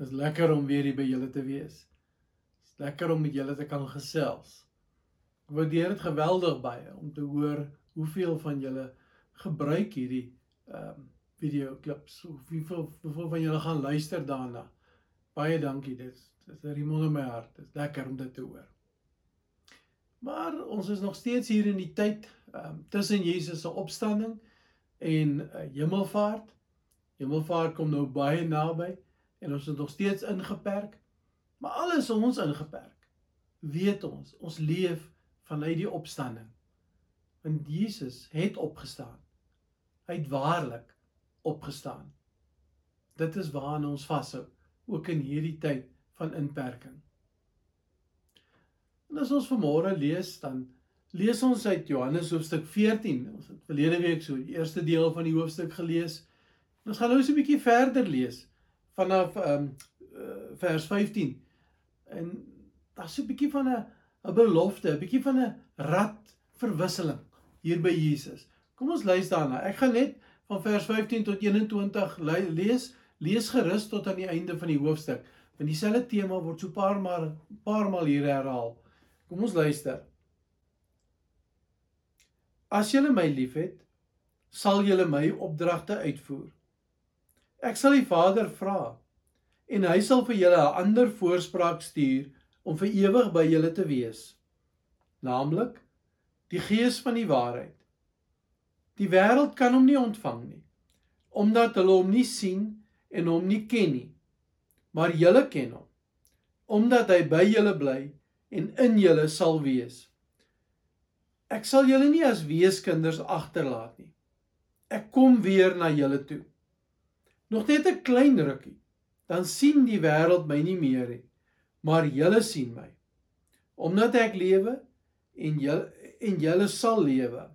Dis lekker om weer hier by julle te wees. Dis lekker om met julle te kan gesels. Ek waardeer dit geweldig baie om te hoor hoeveel van julle gebruik hierdie ehm um, video klips. Hoeveel hoeveel van julle gaan luister daarna. Baie dankie. Dit is remond in my hart. Dit is lekker om dit te hoor. Maar ons is nog steeds hier in die tyd ehm um, tussen Jesus se opstanding en uh, hemelvaart. Hemelvaart kom nou baie naby en ons is nog steeds ingeperk. Maar alles ons ingeperk. Weet ons, ons leef vanuit die opstanding. Want Jesus het opgestaan. Hy het waarlik opgestaan. Dit is waaraan ons vashou ook in hierdie tyd van inperking. En as ons vanmôre lees dan lees ons uit Johannes hoofstuk 14. Ons het verlede week so die eerste deel van die hoofstuk gelees. Ons gaan nou so 'n bietjie verder lees vanaf ehm um, uh, vers 15. En daar's so 'n bietjie van 'n 'n belofte, 'n bietjie van 'n rad verwisseling hier by Jesus. Kom ons luister daarna. Ek gaan net van vers 15 tot 21 lees. Lees gerus tot aan die einde van die hoofstuk. Want dieselfde tema word so paar maar paar maal hier herhaal. Kom ons luister. As julle my liefhet, sal julle my opdragte uitvoer. Ek sal die Vader vra en hy sal vir julle 'n ander voorspraak stuur om vir ewig by julle te wees. Naamlik die Gees van die waarheid. Die wêreld kan hom nie ontvang nie omdat hulle hom nie sien en hom nie ken nie. Maar julle ken hom omdat hy by julle bly en in julle sal wees. Ek sal julle nie as weeskinders agterlaat nie. Ek kom weer na julle toe. Nog net 'n klein rukkie, dan sien die wêreld my nie meer nie, maar julle sien my. Omdat ek lewe en julle en julle sal lewe.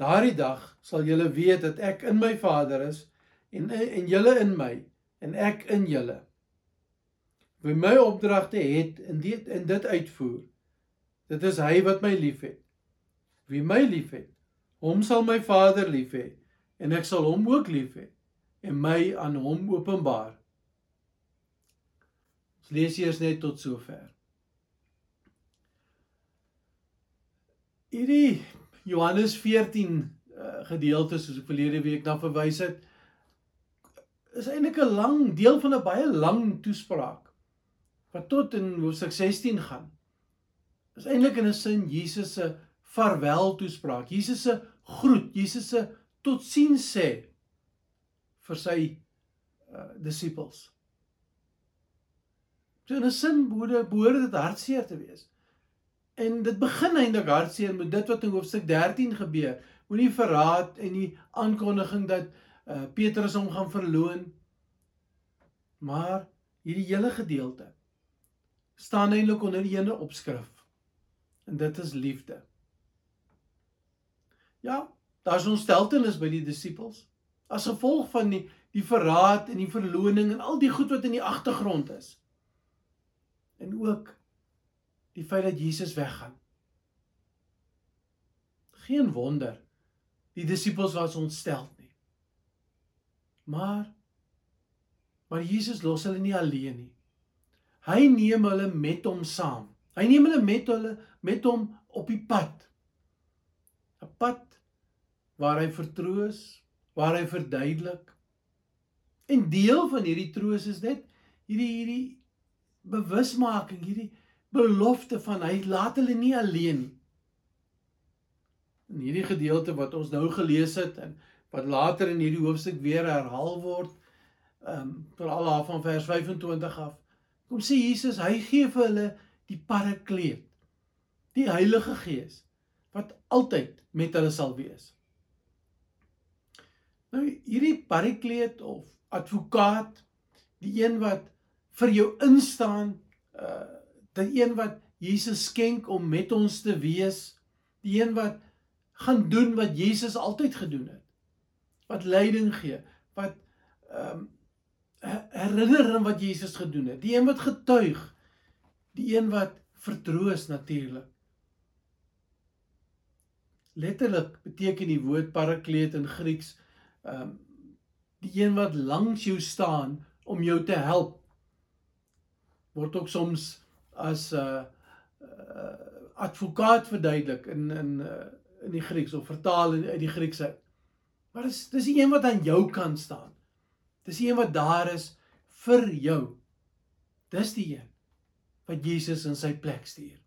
Daardie dag sal julle weet dat ek in my Vader is en en julle in my en ek in julle. Wie my opdragte het en dit en dit uitvoer. Dit is hy wat my liefhet. Wie my liefhet, hom sal my Vader lief hê en ek sal hom ook lief hê en my aan hom openbaar. Ons lees eers net tot sover. Hierdie Johannes 14 uh, eh, gedeelte soos ek verlede week na verwys het is eintlik 'n lang deel van 'n baie lang toespraak wat tot in hoofstuk 16 gaan. Is eintlik in 'n sin Jesus se vaarwel toespraak. Jesus se groet, Jesus se totsiens sê vir sy uh, disippels. So in 'n sin behoorde behoorde dit hartseer te wees. En dit begin eintlik hartseer met dit wat in hoofstuk 13 gebeur. Moenie verraad en die aankondiging dat uh, Petrus hom gaan verloon. Maar hierdie hele gedeelte staan eintlik onder die ene opskrif. En dit is liefde. Ja, daar's ontsteltenis by die disippels as gevolg van die die verraad en die verloning en al die goed wat in die agtergrond is. En ook die feit dat Jesus weggaan. Geen wonder die disippels was ontstel nie. Maar maar Jesus los hulle nie alleen nie. Hy neem hulle met hom saam. Hy neem hulle met hulle met hom op die pad. 'n Pad waar hy vertroos, waar hy verduidelik. En deel van hierdie troos is net hierdie hierdie bewusmaking, hierdie belofte van hy laat hulle nie alleen nie. In hierdie gedeelte wat ons nou gelees het en wat later in hierdie hoofstuk weer herhaal word, ehm um, veral af van vers 25 af. Kom sê Jesus, hy gee vir hulle die parakleet, die Heilige Gees wat altyd met hulle sal wees. Nou hierdie parikleet of advokaat, die een wat vir jou instaan, uh die een wat Jesus skenk om met ons te wees, die een wat gaan doen wat Jesus altyd gedoen het. Wat leiding gee, wat ehm um, herinner aan wat Jesus gedoen het, die een wat getuig, die een wat vertroos natuurlik. Letterlik beteken die woord parakleet in Grieks ehm um, die een wat langs jou staan om jou te help word ook soms as 'n uh, uh, advokaat verduidelik in in uh, in die Grieks of vertaal uit die Grieks uit. Maar dis dis die een wat aan jou kan staan. Dis die een wat daar is vir jou. Dis die een wat Jesus in sy plek stuur.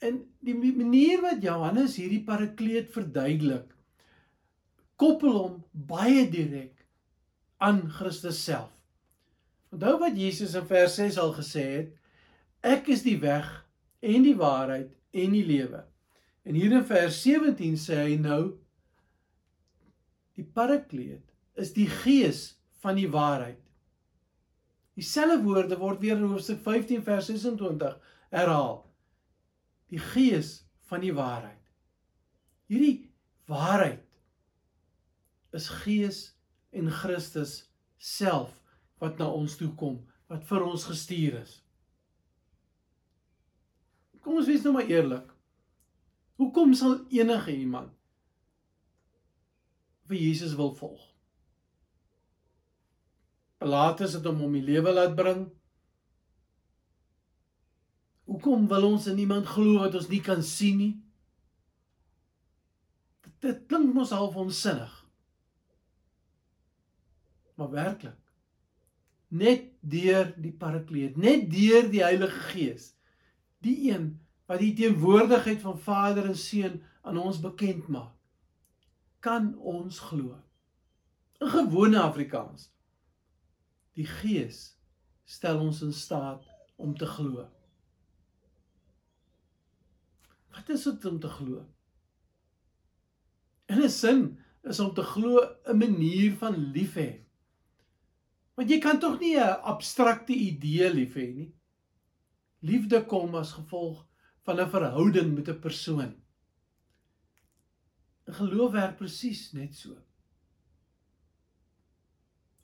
En die manier wat Johannes hierdie parakleet verduidelik, koppel hom baie direk aan Christus self. Onthou wat Jesus in vers 6 al gesê het, ek is die weg en die waarheid en die lewe. En hier in vers 17 sê hy nou die parakleet is die gees van die waarheid. Dieselfde woorde word weer in Hoofstuk 15 vers 26 herhaal. Die gees van die waarheid. Hierdie waarheid is gees en Christus self wat na ons toe kom, wat vir ons gestuur is. Kom ons wees nou maar eerlik. Hoekom sal enige iemand vir Jesus wil volg? Laat is dit om hom die lewe laat bring. Hoekom wil ons in iemand glo wat ons nie kan sien nie? Dit klink mos half onsinnig. Maar werklik net deur die parakleet, net deur die Heilige Gees, die een wat die teenwoordigheid van Vader en Seun aan ons bekend maak, kan ons glo. In gewone Afrikaans Die Gees stel ons in staat om te glo. Wat is dit om te glo? In 'n sin is om te glo 'n manier van lief hê. Want jy kan tog nie 'n abstrakte idee lief hê nie. Liefde kom as gevolg van 'n verhouding met 'n persoon. 'n Geloof werk presies net so.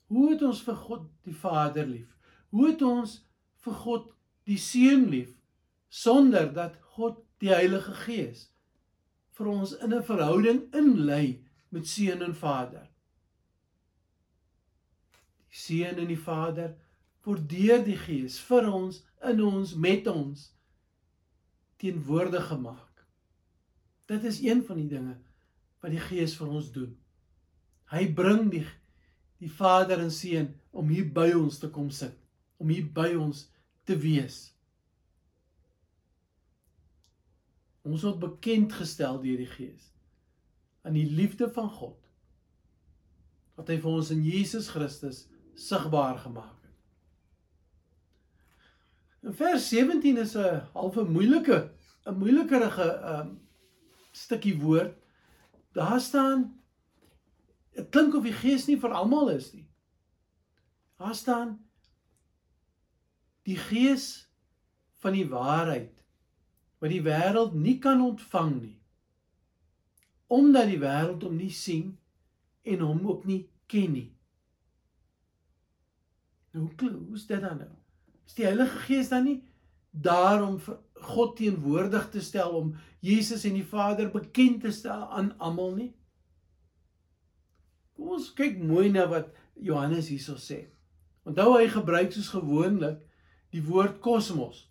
Hoe het ons vir God die Vader lief? Hoe het ons vir God die Seun lief sonder dat God die Heilige Gees vir ons in 'n verhouding inlei met Seun en Vader? Seun en die Vader word deur die Gees vir ons in ons met ons teenwoordig gemaak. Dit is een van die dinge wat die Gees vir ons doen. Hy bring die die Vader en Seun om hier by ons te kom sit, om hier by ons te wees. Ons word bekend gestel deur die Gees aan die liefde van God wat hy vir ons in Jesus Christus sigbaar gemaak het. In vers 17 is 'n halfe moeilike 'n moeilikerige um stukkie woord. Daar staan Dit klink of die gees nie vir almal is nie. Daar staan die gees van die waarheid wat die wêreld nie kan ontvang nie. Omdat die wêreld hom nie sien en hom ook nie ken nie. Nou hoe's dit dan nou? Is die Heilige Gees dan nie daar om God teenwoordig te stel om Jesus en die Vader bekend te stel aan almal nie? Kom ons kyk mooi na wat Johannes hierso sê. Onthou hy gebruik soos gewoonlik die woord kosmos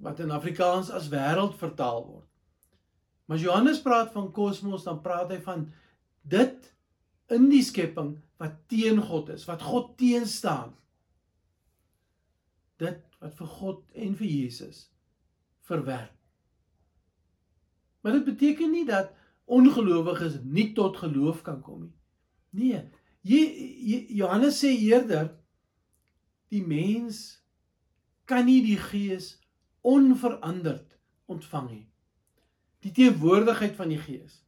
wat in Afrikaans as wêreld vertaal word. Maar as Johannes praat van kosmos, dan praat hy van dit in die skepping wat teen God is, wat God teenstaan. Dit wat vir God en vir Jesus verwerp. Maar dit beteken nie dat ongelowiges nie tot geloof kan kom nie. Nee, Johannes sê eerder die mens kan nie die gees onveranderd ontvang nie. Die teenwoordigheid van die gees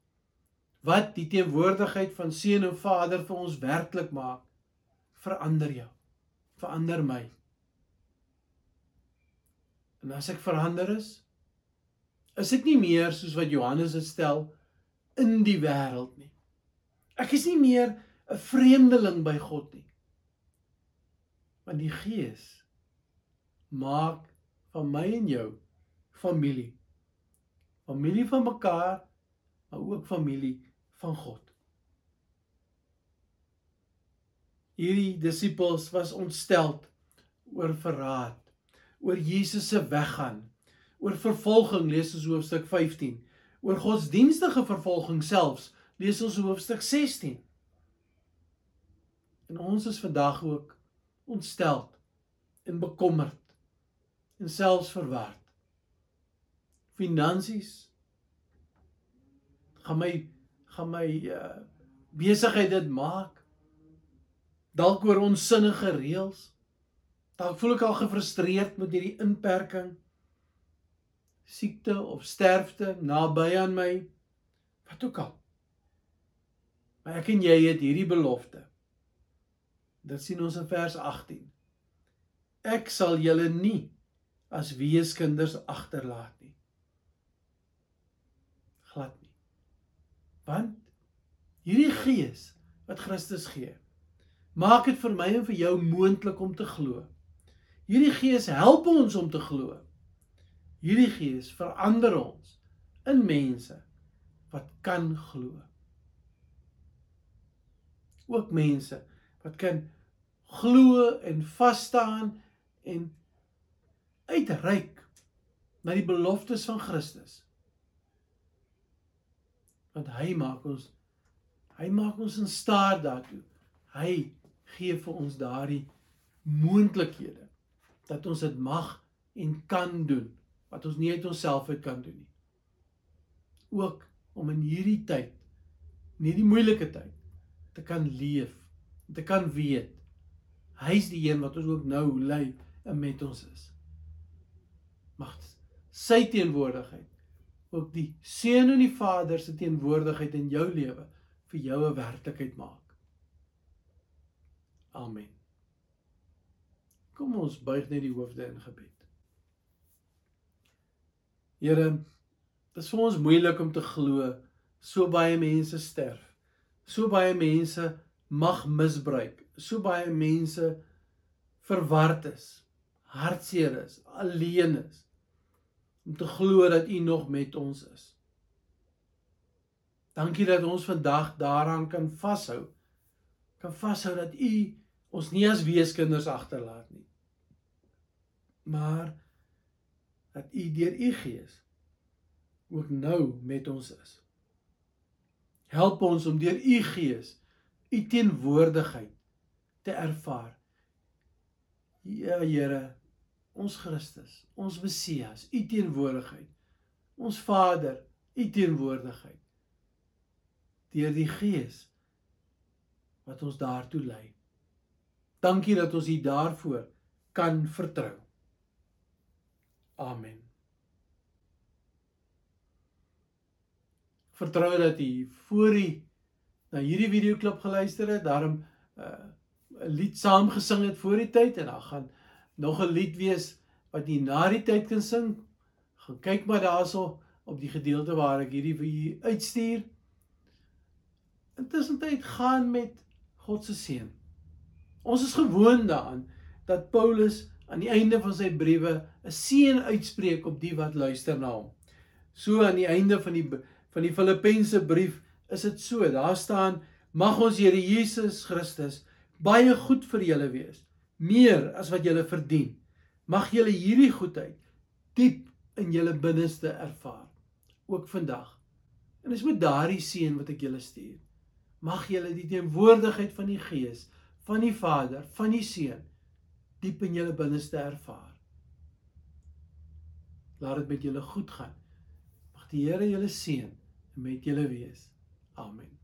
wat die teenwoordigheid van Seun en Vader vir ons werklik maak, verander jou. Verander my. En as ek verander is, is ek nie meer soos wat Johannes dit stel in die wêreld nie. Ek is nie meer 'n vreemdeling by God nie. Want die Gees maak van my en jou familie. Familie van mekaar, maar ook familie van God. Hierdie disippels was ontsteld oor verraad, oor Jesus se weggaan, oor vervolging lees ons hoofstuk 15, oor godsdienstige vervolging selfs lees ons hoofstuk 16. En ons is vandag ook ontstel en bekommerd en selfs verward. Finansies gaan my gaan my uh, besigheid dit maak dalk oor onsinnige reëls. Dalk voel ek al gefrustreerd met hierdie inperking. Siekte of sterfte naby aan my. Wat ook al. Maar ek en jy het hierdie belofte. Dit sien ons in vers 18. Ek sal julle nie as weeskinders agterlaat nie. Glad. Want hierdie gees wat Christus gee, Maak dit vir my en vir jou moontlik om te glo. Hierdie Gees help ons om te glo. Hierdie Gees verander ons in mense wat kan glo. Ook mense wat kan glo en vas staan en uitreik na die beloftes van Christus. Want hy maak ons hy maak ons in staat daartoe. Hy gee vir ons daardie moontlikhede dat ons dit mag en kan doen wat ons nie uit onsself uit kan doen nie. Ook om in hierdie tyd, in hierdie moeilike tyd te kan leef, te kan weet hy's die een wat ons ook nou lei en met ons is. Mag sy teenwoordigheid ook die seun en die Vader se teenwoordigheid in jou lewe vir jou 'n werklikheid maak. Amen. Kom ons buig net die hoofde in gebed. Here, dit is vir ons moeilik om te glo so baie mense sterf. So baie mense mag misbruik. So baie mense verward is, hartseer is, alleen is om te glo dat U nog met ons is. Dankie dat ons vandag daaraan kan vashou. Kan vashou dat U ons nie as weeskinders agterlaat nie. Maar dat U deur U Gees ook nou met ons is. Help ons om deur U Gees U teenwoordigheid te ervaar. Ja Here, ons Christus, ons Messias, U teenwoordigheid. Ons Vader, U teenwoordigheid. Deur die Gees wat ons daartoe lei. Dankie dat ons U daarvoor kan vertrou. Amen. Vertrou dat U voor U na hierdie videoklip geluister het, daarom uh, 'n lied saam gesing het voor die tyd en dan gaan nog 'n lied wees wat jy na die tyd kan sing. Gaan kyk maar daarso op die gedeelte waar ek hierdie vir u uitstuur. Intussen tyd gaan met God se seën. Ons is gewoond daaraan dat Paulus aan die einde van sy briewe 'n seën uitspreek op die wat luister na hom. So aan die einde van die van die Filippense brief is dit so. Daar staan: Mag ons Here Jesus Christus baie goed vir julle wees, meer as wat julle verdien. Mag julle hierdie goedheid diep in julle binneste ervaar, ook vandag. En dis met daardie seën wat ek julle stuur. Mag julle die teenwoordigheid van die Gees van die Vader, van die Seun diep in julle binneste ervaar. Laat dit met julle goed gaan. Mag die Here julle seën en met julle wees. Amen.